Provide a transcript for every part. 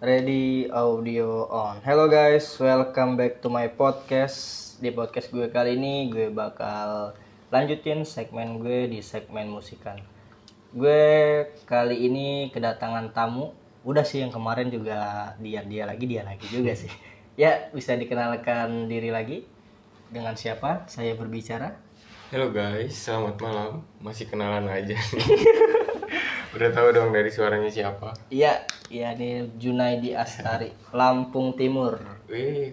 Ready audio on. Hello guys, welcome back to my podcast. Di podcast gue kali ini gue bakal lanjutin segmen gue di segmen musikan. Gue kali ini kedatangan tamu. Udah sih yang kemarin juga dia dia lagi dia lagi juga sih. Ya bisa dikenalkan diri lagi dengan siapa saya berbicara. Halo guys, selamat malam. Masih kenalan aja. Udah tahu dong dari suaranya siapa? Iya, iya ini Junaidi Astari, Lampung Timur. Wih,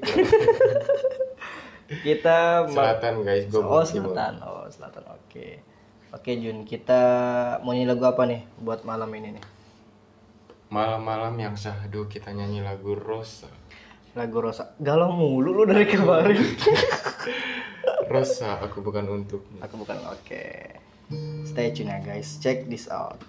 Kita selatan guys, gue Oh selatan, oh selatan, oke. Oke Jun, kita mau nyanyi lagu apa nih buat malam ini nih? Malam-malam yang syahdu kita nyanyi lagu Rosa. Lagu Rosa. Galau mulu lu dari kemarin. Rosa, aku bukan untuk. Aku bukan, oke. Stay tune ya guys, check this out.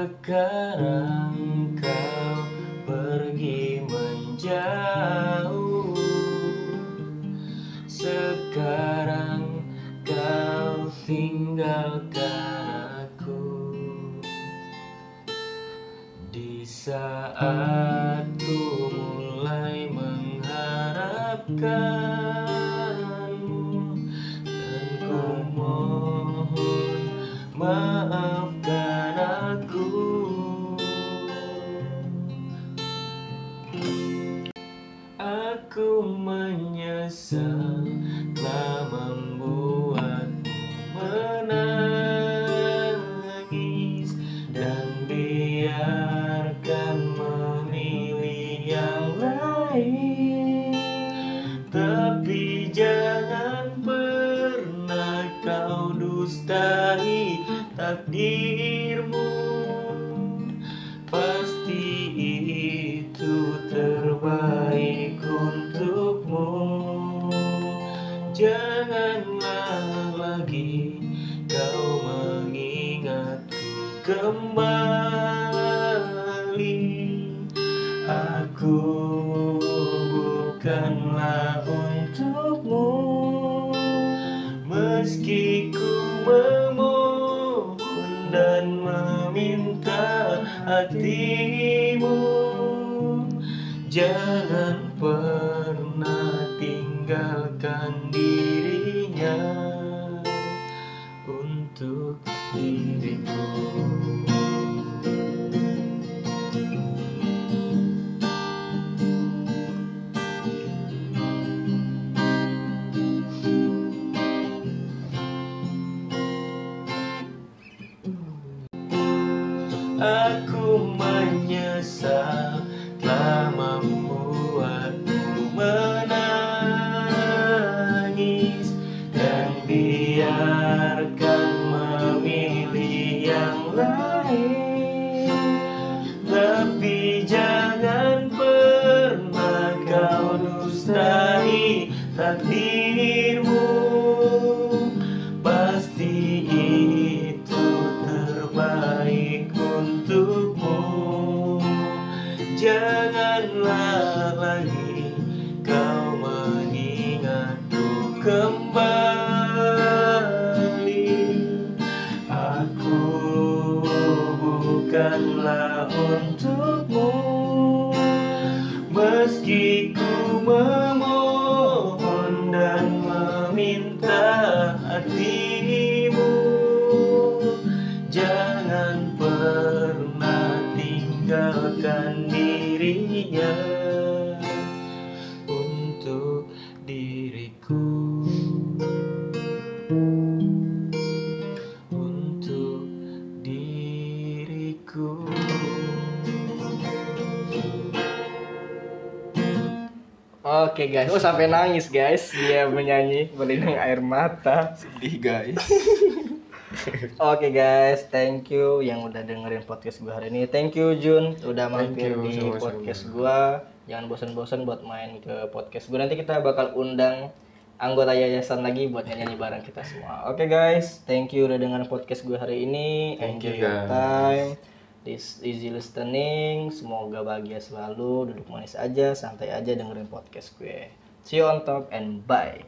Sekarang kau pergi menjauh. Sekarang kau tinggalkan aku Di saat ku mulai mengharapkanmu Aku menyesal telah membuatmu menangis Dan biarkan memilih yang lain. Tapi jangan pernah kau dustai takdirmu hatimu. Jangan pernah tinggalkan dirinya Untuk diriku Aku menyesal telah membuatmu menangis Dan biarkan memilih yang lain. Tapi jangan pernah kau dustai takdirmu Janganlah lagi kau mengingatku kembali. Aku bukanlah untukmu. Meski ku memohon dan meminta hatimu Untuk diriku. Untuk diriku. Oke guys, oh sampai nangis guys. Dia menyanyi. Berlinang air mata. Sedih guys. Oke guys, thank you yang udah dengerin podcast gue hari ini. Thank you Jun udah mampir you, di sama-sama. podcast gue. Jangan bosan-bosan buat main ke podcast gue. Nanti kita bakal undang anggota yayasan lagi buat nyanyi bareng kita semua. Oke guys, thank you udah dengerin podcast gue hari ini. Thank Enjoy you, your guys. time. This easy listening. Semoga bahagia selalu, duduk manis aja, santai aja dengerin podcast gue. See you on top and bye.